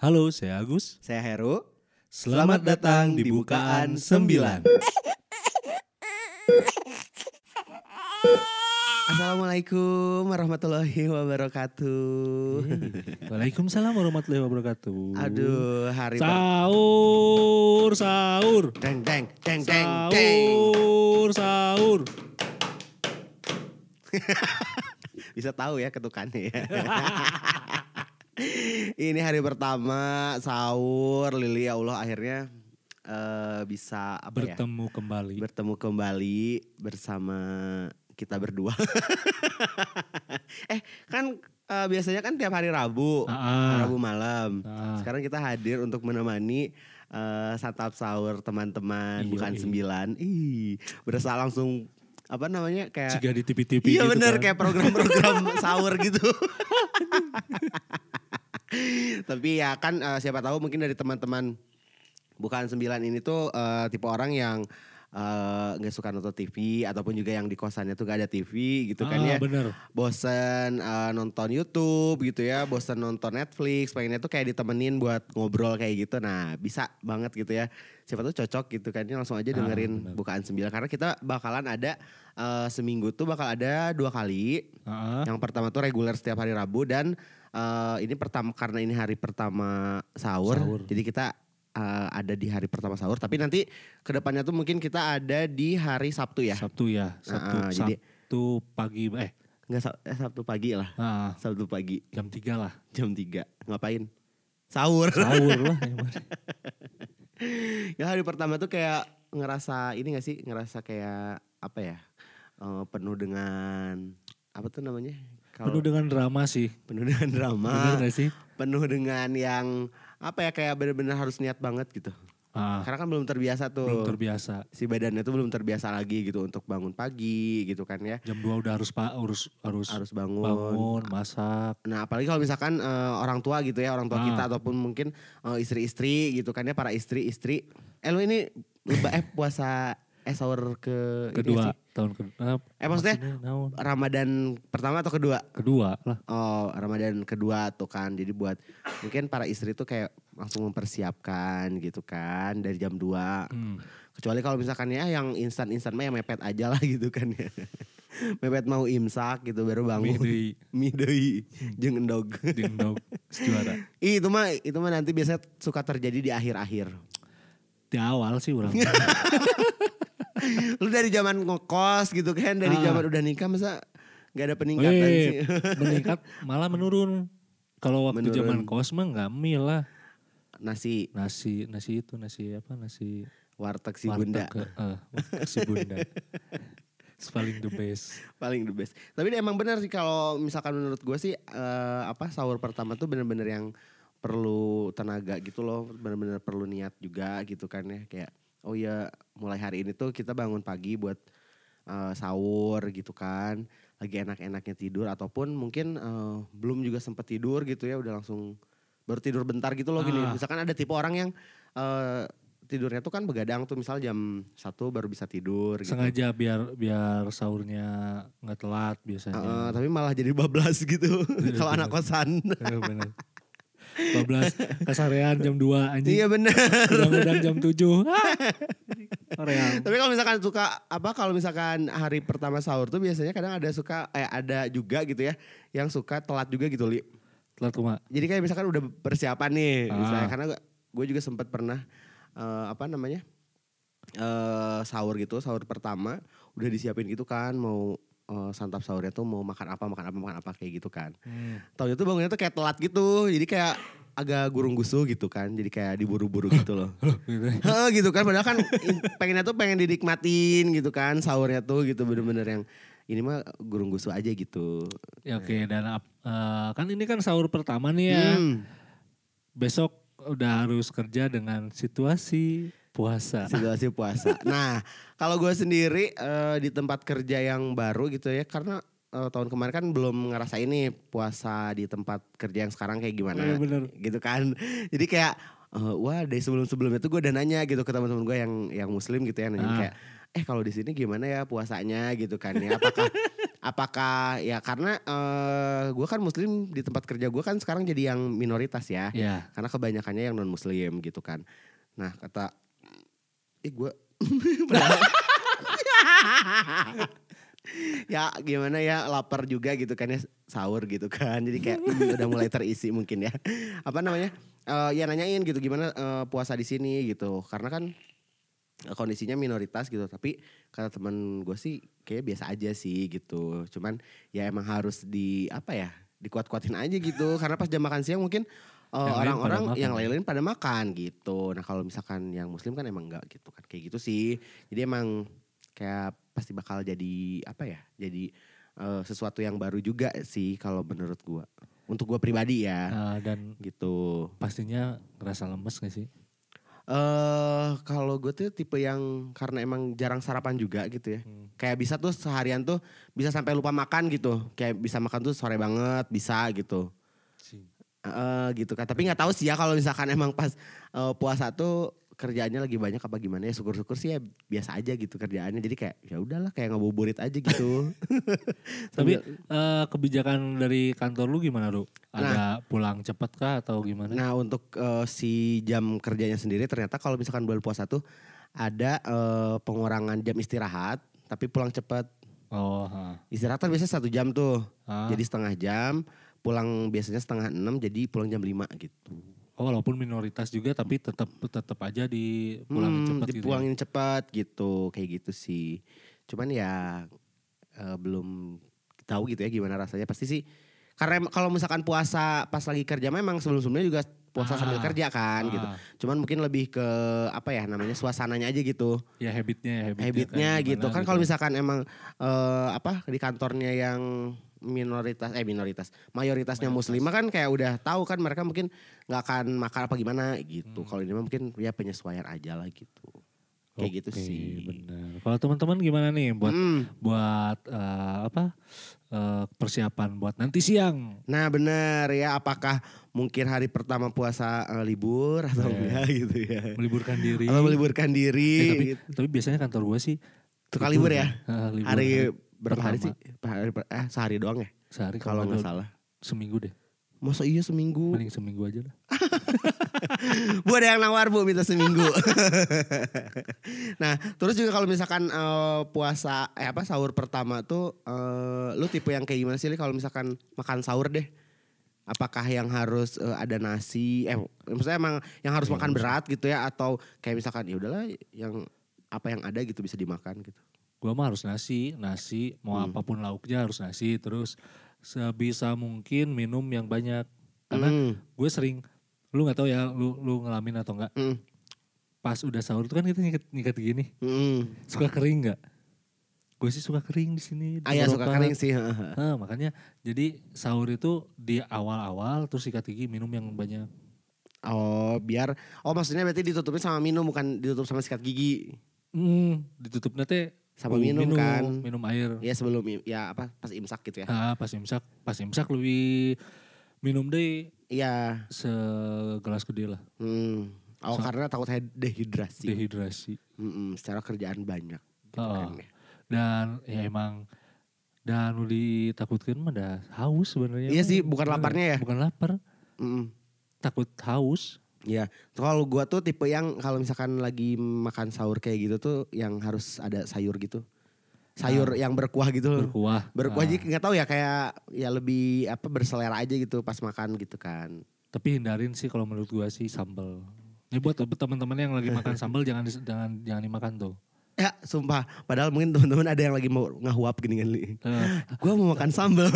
Halo, saya Agus. Saya Heru. Selamat, datang di Bukaan 9. Assalamualaikum warahmatullahi wabarakatuh. Waalaikumsalam warahmatullahi wabarakatuh. Aduh, hari Sahur, sahur. deng deng deng deng deng. Sahur, sahur. Bisa tahu ya ketukannya ya. Ini hari pertama sahur Lili ya Allah akhirnya eh, bisa apa ya? Bertemu kembali. bertemu kembali bersama kita berdua. eh kan eh, biasanya kan tiap hari Rabu, Ah, Rabu malam. ah. Sekarang kita hadir untuk menemani eh, santap sahur teman-teman Iya, bukan iya. sembilan. Ih, berasa langsung apa namanya kayak Jika di TV-TV Iya gitu bener kan. kayak program-program sahur gitu. Tapi ya kan eh, siapa tahu mungkin dari teman-teman bukan sembilan ini tuh eh, tipe orang yang eh, nggak suka nonton TV ataupun juga yang di kosannya tuh gak ada TV gitu kan Ah, ya. bener. Bosen eh, nonton YouTube gitu ya, bosen nonton Netflix, pengennya tuh kayak ditemenin buat ngobrol kayak gitu. Nah bisa banget gitu ya. Siapa tuh cocok gitu kan, Ini langsung aja Ah, dengerin bener. bukaan sembilan karena kita bakalan ada eh, seminggu tuh bakal ada dua kali. Ah, Yang pertama tuh reguler setiap hari Rabu dan eh, ini pertama karena ini hari pertama sahur, Sahur. jadi kita eh, ada di hari pertama sahur. Tapi nanti ke depannya tuh mungkin kita ada di hari Sabtu ya. Sabtu ya. Sabtu, jadi- Sabtu pagi. Eh, Enggak Sab- eh, Sabtu pagi lah. ah, Sabtu pagi jam 3 lah. jam 3 ngapain? Sahur. Sahur lah. ya hari pertama tuh kayak ngerasa ini gak sih? Ngerasa kayak apa ya? eh, penuh dengan apa tuh namanya? Kalau Penuh dengan drama sih. penuh dengan drama. Bener gak sih? penuh dengan yang apa ya kayak benar-benar harus niat banget gitu. Ah, Karena kan belum terbiasa tuh. belum terbiasa. si badannya tuh belum terbiasa lagi gitu untuk bangun pagi gitu kan ya. Jam 2 udah harus pak harus harus Harus bangun. bangun, masak. Nah, apalagi kalau misalkan eh, orang tua gitu ya, orang tua Ah. kita ataupun mungkin eh, istri-istri gitu kan ya, para istri-istri. Eh lu ini leba eh puasa eh sahur ke ini Kedua sih? tahun kedua. Eh, maksudnya naon? Ramadan pertama atau kedua? kedua lah. Oh, Ramadan kedua tuh kan. Jadi buat mungkin para istri tuh kayak langsung mempersiapkan gitu kan dari jam 2. Hmm. Kecuali kalau misalkan ya yang instan-instan mah ya mepet aja lah gitu kan ya. mepet mau imsak gitu baru bangun. Deui, Mie deui jeung endog. dingdog, juara. Ih, itu mah itu mah nanti biasanya suka terjadi di akhir-akhir. Di awal sih orang. Lu dari zaman ngekos gitu kan, dari Ah. zaman udah nikah masa nggak ada peningkatan Weh, sih. meningkat malah menurun. Kalau waktu Menurun. zaman kos mah nggak mie lah. Nasi Nasi nasi itu nasi apa nasi warteg si warteg bunda ke- eh, warteg si bunda. It's paling the best. paling the best. Tapi emang benar sih kalau misalkan menurut gue sih eh, apa sahur pertama tuh bener-bener yang perlu tenaga gitu loh, bener-bener perlu niat juga gitu kan ya kayak oh ya mulai hari ini tuh kita bangun pagi buat eh, sahur gitu kan, lagi enak-enaknya tidur ataupun mungkin eh, belum juga sempat tidur gitu ya udah langsung baru tidur bentar gitu loh gini. Ah. Misalkan ada tipe orang yang eh, tidurnya tuh kan begadang tuh misal jam satu baru bisa tidur gitu. Sengaja biar biar sahurnya nggak telat biasanya. Heeh, tapi malah jadi bablas gitu kalau anak kosan. Bener. 12 kasarean jam 2 anjing. iya bener. Udang-udang jam 7. Korea. tapi kalau misalkan suka apa kalau misalkan hari pertama sahur tuh biasanya kadang ada suka eh ada juga gitu ya yang suka telat juga gitu li. Telat kuma. Jadi kayak misalkan udah persiapan nih, Ah. misalnya karena gue juga sempat pernah eh, apa namanya eh sahur gitu, sahur pertama udah disiapin gitu kan mau eh, santap sahurnya tuh mau makan apa makan apa makan apa kayak gitu kan. Hmm. Taunya tuh bangunnya tuh kayak telat gitu. Jadi kayak agak gurung gusu gitu kan. Jadi kayak diburu-buru gitu loh. Gitu. Heeh gitu kan. Padahal kan pengennya tuh pengen dinikmatin gitu kan. Sahurnya tuh gitu bener-bener yang ini mah gurung gusu aja gitu. Ya, Oke dan ap- eh, kan ini kan sahur pertama nih ya. Hmm, Besok udah harus kerja dengan situasi puasa. situasi puasa. Nah kalau gue sendiri eh, di tempat kerja yang baru gitu ya. Karena eh, tahun kemarin kan belum ngerasain nih puasa di tempat kerja yang sekarang kayak gimana. Iya, bener. gitu kan. Jadi kayak eh, wah dari sebelum-sebelumnya tuh gue udah nanya gitu ke teman-teman gue yang yang muslim gitu ya nanya Ah. kayak eh kalau di sini gimana ya puasanya gitu kan ya apakah apakah ya karena eh gue kan muslim di tempat kerja gue kan sekarang jadi yang minoritas ya. Ya. Karena kebanyakannya yang non muslim gitu kan. Nah kata, eh gue ya gimana ya lapar juga gitu kan ya sahur gitu kan. Jadi kayak hmm, udah mulai terisi mungkin ya. Apa namanya? Eh, ya nanyain gitu gimana eh, puasa di sini gitu. Karena kan eh, kondisinya minoritas gitu. Tapi kata teman gue sih kayak biasa aja sih gitu. Cuman ya emang harus di apa ya dikuat-kuatin aja gitu. Karena pas jam makan siang mungkin orang-orang pada makan yang ya. lain-lain pada makan gitu. Nah kalau misalkan yang muslim kan emang enggak gitu kan. Kayak gitu sih. Jadi emang kayak pasti bakal jadi apa ya jadi eh, sesuatu yang baru juga sih kalau menurut gua. Untuk gua pribadi ya. Nah, dan gitu. pastinya ngerasa lemes gak sih? eh kalau gue tuh tipe yang karena emang jarang sarapan juga gitu ya. Hmm. kayak bisa tuh seharian tuh bisa sampai lupa makan gitu. Kayak bisa makan tuh sore banget bisa gitu. Eh, gitu kan. Tapi nggak tahu sih ya kalau misalkan emang pas eh, puasa tuh kerjaannya lagi banyak apa gimana ya syukur-syukur sih ya biasa aja gitu kerjaannya jadi kayak ya udahlah kayak ngabuburit aja gitu Tapi eh, kebijakan dari kantor lu gimana, Ru? Nah. Ada pulang cepet kah atau gimana? Nah untuk eh, si jam kerjanya sendiri ternyata kalau misalkan bulan puasa tuh ada eh, pengurangan jam istirahat tapi pulang cepat. Oh, ha. Istirahat kan biasanya satu jam tuh, Ah. jadi setengah jam. Pulang biasanya setengah enam jadi pulang jam lima gitu. Oh, walaupun minoritas juga tapi tetap tetap aja di pulangin Hmm, cepet gitu. ya? dipulangin cepat gitu, kayak gitu sih. Cuman ya eh, belum tahu gitu ya gimana rasanya. Pasti sih karena kalau misalkan puasa pas lagi kerja memang sebelum-sebelumnya juga puasa sambil Ah. kerja kan gitu. Ah. Cuman mungkin lebih ke apa ya namanya suasananya aja gitu. Ya habitnya, habitnya, Habitnya kayak gitu. Kan kalau misalkan emang eh, apa di kantornya yang minoritas eh minoritas mayoritasnya Mayoritas. muslimah kan kayak udah tahu kan mereka mungkin nggak akan makan apa gimana gitu. Hmm. Kalau ini mah mungkin ya penyesuaian aja lah gitu. Kayak gitu Oke, sih. Benar. Kalau teman-teman gimana nih buat Hmm. buat eh, apa eh, persiapan buat nanti siang? Nah benar ya apakah mungkin hari pertama puasa eh, libur atau Iya. enggak gitu ya. Meliburkan diri. Atau meliburkan diri. Eh, tapi, gitu. tapi biasanya kantor gue sih Tukar libur ya? Eh, libur Hari berapa hari sih? Hari, per- eh, sehari doang ya? Sehari Kalau nggak salah. seminggu deh. Masa iya seminggu? Mending seminggu aja lah. Bu ada yang nawar bu minta seminggu. nah terus juga kalau misalkan eh, puasa eh apa sahur pertama tuh eh, lu tipe yang kayak gimana sih kalau misalkan makan sahur deh? Apakah yang harus eh, ada nasi? Eh maksudnya emang yang harus Iya, makan berat gitu ya atau kayak misalkan ya udahlah yang apa yang ada gitu bisa dimakan gitu. Gua mah harus nasi, nasi mau Hmm. apa pun lauknya harus nasi. Terus sebisa mungkin minum yang banyak. Karena Hmm, gue sering, lu nggak tahu ya, lu lu ngalamin atau enggak? hmm, Pas udah sahur tuh kan kita nyikat, nyikat gini, hmm. suka kering nggak? Gue sih suka kering di sini. di Ah ya suka kering sih. Nah, makanya jadi sahur itu di awal-awal terus sikat gigi minum yang banyak. Oh biar oh maksudnya berarti ditutupin sama minum bukan ditutup sama sikat gigi Hmm, ditutup nanti sama minum, kan. minum air. Ya sebelum ya apa pas imsak gitu ya. Ah, pas imsak, pas imsak lebih minum deh Iya. segelas gede lah, Hmm. Oh So- karena takut dehidrasi. dehidrasi. Mm-mm, secara kerjaan banyak. Gitu Oh. kan ya. Dan ya emang dan lu ditakutkan mah dah haus sebenarnya. Iya sih, bukan laparnya ya? Bukan lapar, Mm-mm. takut haus. Iya. Kalau gua tuh tipe yang kalau misalkan lagi makan sahur kayak gitu tuh yang harus ada sayur gitu. Sayur yang berkuah gitu. Berkuah. Berkuah Ah. jadi nggak tahu ya kayak ya lebih apa berselera aja gitu pas makan gitu kan. Tapi hindarin sih kalau menurut gua sih sambal. Ini buat teman-teman yang lagi makan sambal jangan jangan jangan dimakan tuh. Ya sumpah. Padahal mungkin teman-teman ada yang lagi mau ngahuap gini kan. Li. Eh, Gua mau makan sambal.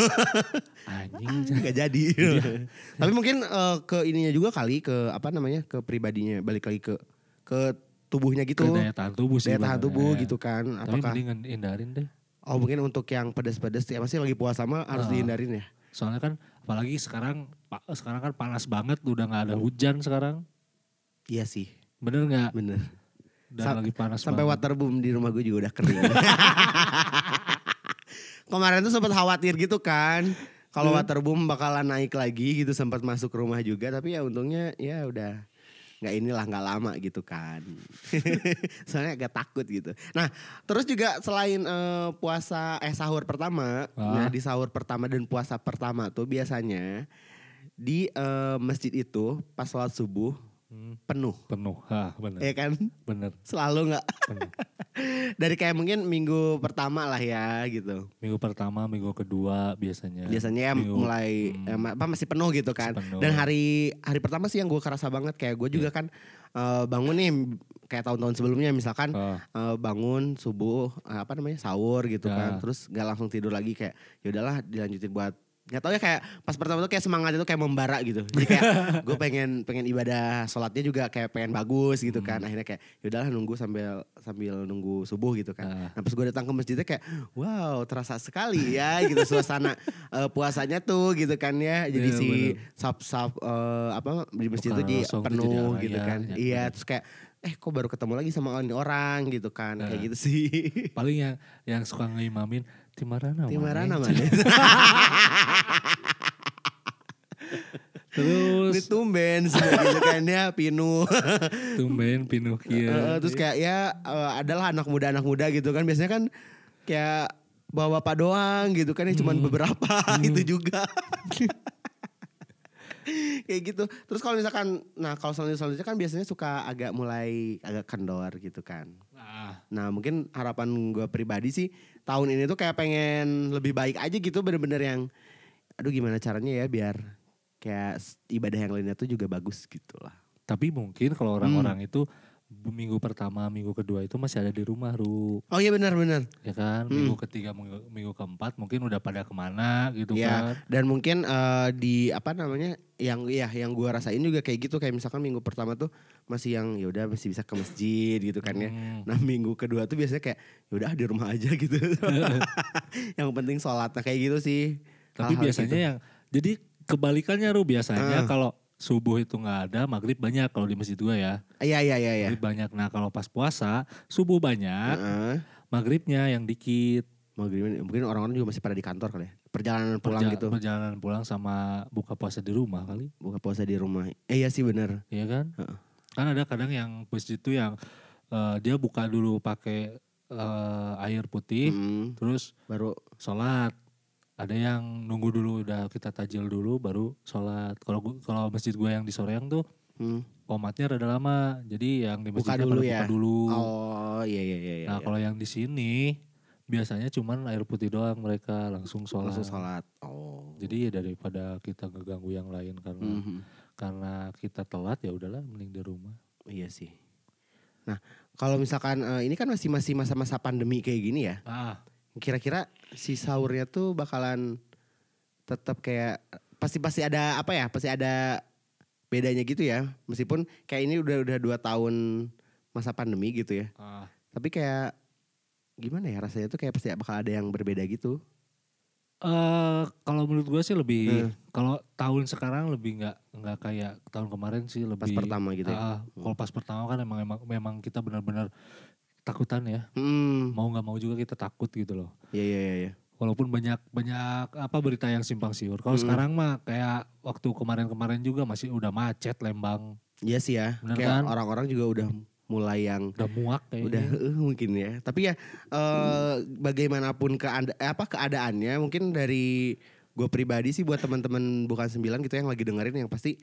anjing. nggak jadi. Iya. Tapi mungkin eh, ke ininya juga kali ke apa namanya ke pribadinya balik lagi ke ke tubuhnya gitu. Ke daya tahan tubuh sih. Daya tahan tubuh Eh, gitu kan. Tapi Apakah mending hindarin deh. oh mungkin untuk yang pedas-pedas ya masih lagi puasa mah harus Ah. dihindarin ya. Soalnya kan apalagi sekarang sekarang kan panas banget udah nggak ada hujan sekarang. Iya sih, Bener nggak? bener. Dan Sam- lagi panas Sampai banget. waterboom di rumah gue juga udah kering. Kemarin tuh sempat khawatir gitu kan. Kalau Hmm. waterboom bakalan naik lagi gitu sempat masuk rumah juga tapi ya untungnya ya udah nggak inilah nggak lama gitu kan. Soalnya agak takut gitu. Nah terus juga selain eh, puasa eh sahur pertama, Ah. nah di sahur pertama dan puasa pertama tuh biasanya di eh, masjid itu pas sholat subuh Hmm, penuh, penuh. Hah, bener. ya kan? Bener. Selalu nggak? Dari kayak mungkin minggu pertama lah ya gitu. Minggu pertama, minggu kedua biasanya. Biasanya ya Minggu- mulai hmm. apa masih penuh gitu kan. Penuh. Dan hari hari pertama sih yang gue kerasa banget kayak gue juga kan eh, bangun nih kayak tahun-tahun sebelumnya misalkan Ah, eh, bangun subuh eh, apa namanya sahur gitu Ya. kan terus nggak langsung tidur lagi kayak ya udahlah dilanjutin buat nggak tahu ya kayak pas pertama tuh kayak semangat itu kayak membara gitu. Jadi kayak gue pengen pengen ibadah sholatnya juga kayak pengen bagus gitu kan. Hmm. akhirnya kayak ya udahlah nunggu sambil sambil nunggu subuh gitu kan. Ah. nah pas gue datang ke masjidnya kayak wow terasa sekali ya gitu. Suasana eh, puasanya tuh gitu kan ya. Jadi Iya, si sub sub eh, apa di masjid Bukan itu di penuh jadi gitu ya, kan. ya, iya terus kayak eh kok baru ketemu lagi sama orang gitu kan kayak Nah. gitu sih paling yang yang suka ngeimamin Timarana. Timarana Mane?" mana Terus ini tumben gitu kan ya pinu tumben pinuh Eh, kieu. terus kayak ya eh, adalah anak muda anak muda gitu kan biasanya kan kayak bawa bapak doang gitu kan yang cuman Hmm. beberapa itu juga kayak gitu terus kalau misalkan nah kalau selanjutnya selanjutnya kan biasanya suka agak mulai agak kendor gitu kan Ah, Nah mungkin harapan gue pribadi sih tahun ini tuh kayak pengen lebih baik aja gitu bener-bener yang aduh gimana caranya ya biar kayak ibadah yang lainnya tuh juga bagus gitu lah. tapi mungkin kalau orang-orang Hmm. itu minggu pertama, minggu kedua itu masih ada di rumah, Ru. Oh iya benar-benar. Ya kan? Hmm. Minggu ketiga, minggu, minggu keempat mungkin udah pada ke mana gitu Iya. kan. Dan mungkin eh, di apa namanya yang ya yang gue rasain juga kayak gitu kayak misalkan minggu pertama tuh masih yang ya udah masih bisa ke masjid gitu kan ya. Hmm. Nah minggu kedua tuh biasanya kayak ya udah di rumah aja gitu. yang penting sholat nah, kayak gitu sih. Tapi Hal-hal biasanya gitu. yang jadi kebalikannya Ru biasanya Ah. kalau subuh itu nggak ada, maghrib banyak kalau di masjid gua ya. Iya iya iya iya. Maghrib banyak. Nah kalau pas puasa subuh banyak, Heeh. maghribnya yang dikit. Maghrib mungkin orang-orang juga masih pada di kantor kali ya. Perjalanan pulang Perja- gitu. Perjalanan pulang sama buka puasa di rumah kali, Buka puasa di rumah. Eh iya sih bener. Iya kan? Heeh. Kan ada kadang yang masjid itu yang eh, dia buka dulu pakai eh, air putih, Mm, terus baru sholat. Ada yang nunggu dulu udah kita tajil dulu baru sholat. Kalau kalau masjid gue yang di Soreang tuh mm. komatnya rada lama. Jadi yang di Buka masjidnya dulu ya? buka dulu. Oh iya iya iya. iya, nah iya. kalau yang di sini biasanya cuman air putih doang mereka langsung sholat. langsung sholat. Oh. Jadi ya daripada kita ngeganggu yang lain karena Mhm. karena kita telat ya udahlah mending di rumah. Iya sih. Nah kalau misalkan eh, ini kan masih masih masa-masa pandemi kayak gini ya. Ah, Kira-kira si sahurnya tuh bakalan tetap kayak pasti pasti ada apa ya? Pasti ada bedanya gitu ya. Meskipun kayak ini udah udah dua tahun masa pandemi gitu ya. ah. Tapi kayak gimana ya rasanya tuh kayak pasti bakal ada yang berbeda gitu. Eh kalau menurut gue sih lebih Hmm. kalau tahun sekarang lebih nggak nggak kayak tahun kemarin sih lebih Pas pertama gitu ya. Ah, kalau pas pertama kan emang emang memang kita benar-benar takutan ya. Hmm. Mau nggak mau juga kita takut gitu loh. Iya iya iya. iya. Walaupun banyak banyak apa berita yang simpang siur. Kalau Hmm. sekarang mah kayak waktu kemarin-kemarin juga masih udah macet Lembang. Iya sih ya. Bener kayak kan? orang-orang juga udah mulai yang Udah muak kayaknya. udah eh, mungkin ya. Tapi ya eh, bagaimanapun keanda, apa keadaannya mungkin dari gue pribadi sih buat teman-teman bukan sembilan gitu yang lagi dengerin yang pasti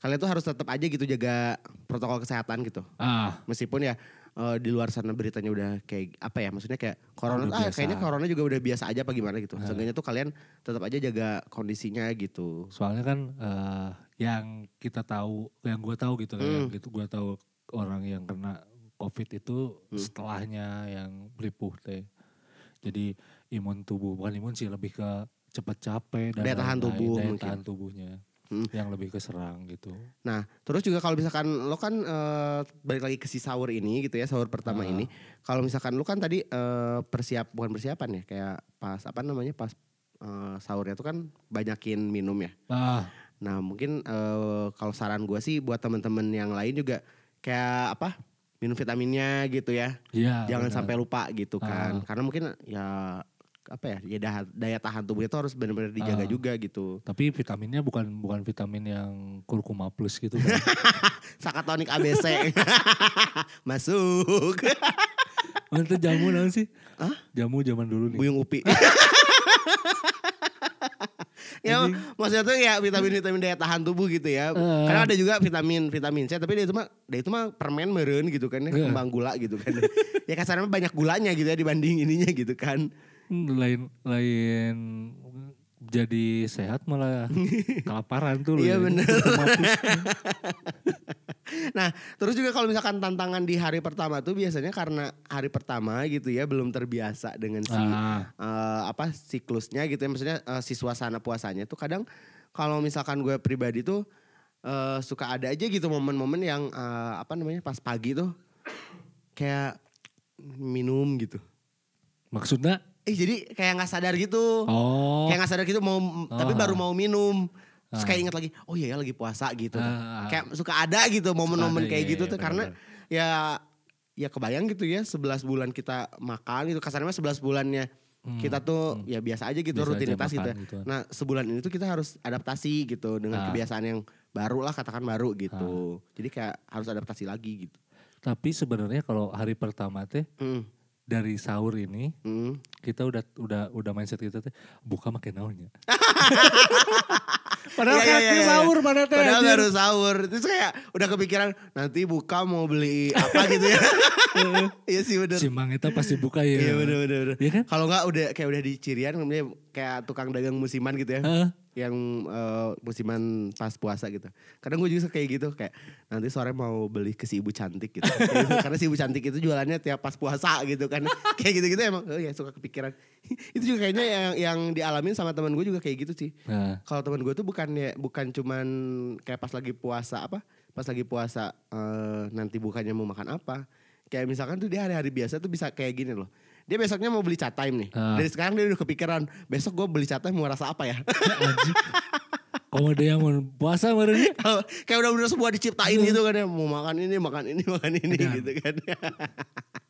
kalian tuh harus tetap aja gitu jaga protokol kesehatan gitu. Ah, Meskipun ya eh, di luar sana beritanya udah kayak apa ya maksudnya kayak corona ah biasa. kayaknya corona juga udah biasa aja apa gimana gitu. Nah. Seenggaknya tuh kalian tetap aja jaga kondisinya gitu. soalnya kan eh, yang kita tahu, yang gue tahu gitu kan, yang Hmm. gitu gue tahu orang yang kena COVID itu Hmm. setelahnya yang melipuh teh. Jadi imun tubuh, bukan imun sih lebih ke cepet capek dan Daya tahan tubuh daya tahan tubuhnya Hmm. yang lebih keserang gitu. Nah, terus juga kalau misalkan lo kan eh, balik lagi ke si sahur ini gitu ya, sahur pertama Ah. ini. Kalau misalkan lo kan tadi eh, persiap bukan persiapan ya, kayak pas apa namanya pas eh, sahurnya tuh kan banyakin minum ya. Ah, Nah, mungkin eh, kalau saran gue sih buat temen-temen yang lain juga kayak apa? Minum vitaminnya gitu ya. iya. Jangan benar. sampai lupa gitu kan. Ah. Karena mungkin ya apa ya, ya daya, daya tahan tubuh itu harus benar-benar dijaga Ah. juga gitu. Tapi vitaminnya bukan bukan vitamin yang kurkuma plus gitu kan. Sakatonik ABC. Masuk. Mana tuh jamu naon sih? Hah? Jamu zaman dulu nih. Buyung upi. ya maksudnya tuh ya vitamin-vitamin daya tahan tubuh gitu ya. Eh. Karena ada juga vitamin vitamin C tapi dia itu mah dia itu mah permen meren gitu kan ya, Iya. kembang gula gitu kan. ya kasarnya mah banyak gulanya gitu ya dibanding ininya gitu kan. Lain lain jadi sehat malah kelaparan tuh. Iya, ya. plus. Nah, terus juga kalau misalkan tantangan di hari pertama tuh biasanya karena hari pertama gitu ya belum terbiasa dengan si Ah, eh, apa siklusnya gitu ya maksudnya eh, si suasana puasanya tuh kadang kalau misalkan gue pribadi tuh eh, suka ada aja gitu momen-momen yang eh, apa namanya pas pagi tuh kayak minum gitu. maksudnya Eh jadi kayak nggak sadar gitu. oh Kayak nggak sadar gitu mau tapi Ah. baru mau minum. Terus Ah. kayak inget lagi, oh iya ya lagi puasa gitu. Ah. Kayak suka ada gitu momen-momen ada, kayak iya, gitu iya, tuh karena benar-benar. ya ya kebayang gitu ya 11 bulan kita makan gitu kasarnya mah 11 bulannya Hmm, kita tuh ya biasa aja gitu Biasa aja rutinitas gitu. makan ya. gitu. Nah, sebulan ini tuh kita harus adaptasi gitu dengan Ah. kebiasaan yang baru lah katakan baru gitu. Ah. Jadi kayak harus adaptasi lagi gitu. tapi sebenarnya kalau hari pertama teh Hmm. Dari sahur ini Hmm. kita udah udah udah mindset kita teh buka makin naonnya. Padahal iya, kan iya, iya. sahur mana teh. Padahal baru sahur. Terus kayak udah kepikiran nanti buka mau beli apa gitu ya. Iya sih bener. Si Mang itu pasti buka ya. Iya bener. Iya kan? Kalau nggak udah kayak udah di Cirian kemudian kayak tukang dagang musiman gitu ya. Heeh. yang eh, musiman pas puasa gitu. Kadang gue juga kayak gitu kayak nanti sore mau beli ke si ibu cantik gitu. Gitu. Karena si ibu cantik itu jualannya tiap pas puasa gitu kan. kayak gitu-gitu emang oh ya suka kepikiran. itu juga kayaknya yang yang dialamin sama teman gue juga kayak gitu sih. Nah, Kalau teman gue tuh bukan ya bukan cuman kayak pas lagi puasa apa? Pas lagi puasa eh, nanti bukannya mau makan apa. Kayak misalkan tuh dia hari-hari biasa tuh bisa kayak gini loh. Dia besoknya mau beli cat time nih. Ah. Dari sekarang dia udah kepikiran, besok gue beli cat time mau rasa apa ya? ada yang mau puasa kemarin kayak udah udah sebuah diciptain gitu kan ya mau makan ini makan ini makan ini Edan. gitu kan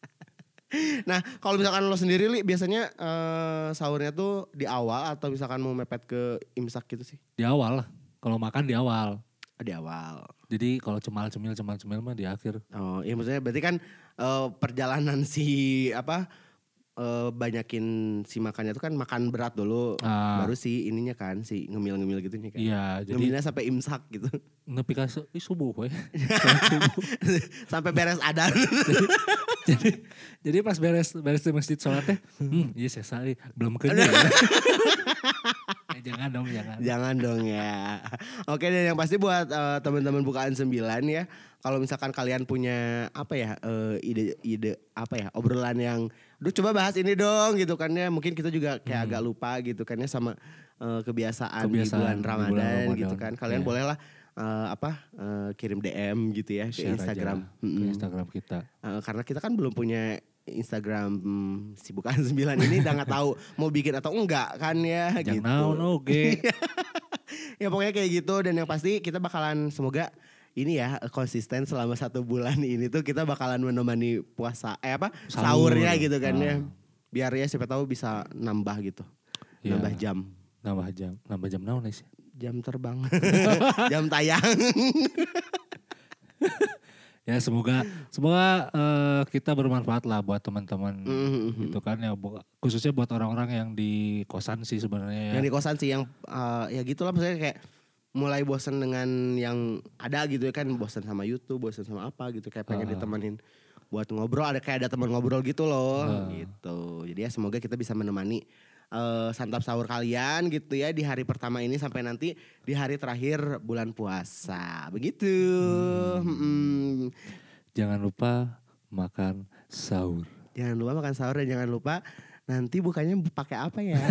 nah kalau misalkan lo sendiri li biasanya eh, sahurnya tuh di awal atau misalkan mau mepet ke imsak gitu sih di awal lah. Kalau makan di awal. Oh, di awal Jadi kalau cemal cemil cemal cemil mah di akhir. oh iya maksudnya berarti kan eh, perjalanan si apa eh, banyakin si makannya tuh kan makan berat dulu Ah. baru si ininya kan si ngemil-ngemil gitu kan Iya, jadi ngemilnya sampai imsak gitu nepi ka subuh we. sampai beres adan jadi jadi pas beres beres di masjid sholat teh, hmm, iya saya sali belum kena. Eh, jangan dong, jangan. Jangan dong ya. Oke dan yang pasti buat eh, teman-teman bukaan 9 ya. Kalau misalkan kalian punya apa ya eh, ide ide apa ya obrolan yang, duh coba bahas ini dong gitu kan ya. Mungkin kita juga kayak agak lupa gitu kan ya sama eh, kebiasaan, di Kebiasaan bulan di bulan Ramadan, gitu Ramadan. kan. Kalian Iya. bolehlah eh, apa eh, kirim DM gitu ya ke Share aja Instagram. ke. Instagram kita. Eh, karena kita kan belum punya Instagram hmm, si bukaan 9 ini udah nggak tahu mau bikin atau enggak kan ya Jangan gitu. naon oge. ya pokoknya kayak gitu dan yang pasti kita bakalan semoga ini ya konsisten selama satu bulan ini tuh kita bakalan menemani puasa eh apa Sahur. sahurnya gitu kan ya Ah. biar ya siapa tahu bisa nambah gitu Iya. nambah jam Nambah jam, nambah jam naon sih? jam terbang jam tayang Ya semoga semoga eh, kita bermanfaat lah buat teman-teman Mhm. gitu kan ya bu- khususnya buat orang-orang yang di kosan sih sebenarnya ya. yang di kosan sih yang eh, ya gitulah maksudnya kayak mulai bosan dengan yang ada gitu ya kan bosan sama YouTube bosan sama apa gitu kayak pengen Ah. ditemenin buat ngobrol ada kayak ada teman ngobrol gitu loh Ah. gitu jadi ya semoga kita bisa menemani eh, santap sahur kalian gitu ya di hari pertama ini sampai nanti di hari terakhir bulan puasa begitu Mm-mm. Jangan lupa makan sahur. jangan lupa makan sahur dan jangan lupa nanti bukanya pakai apa ya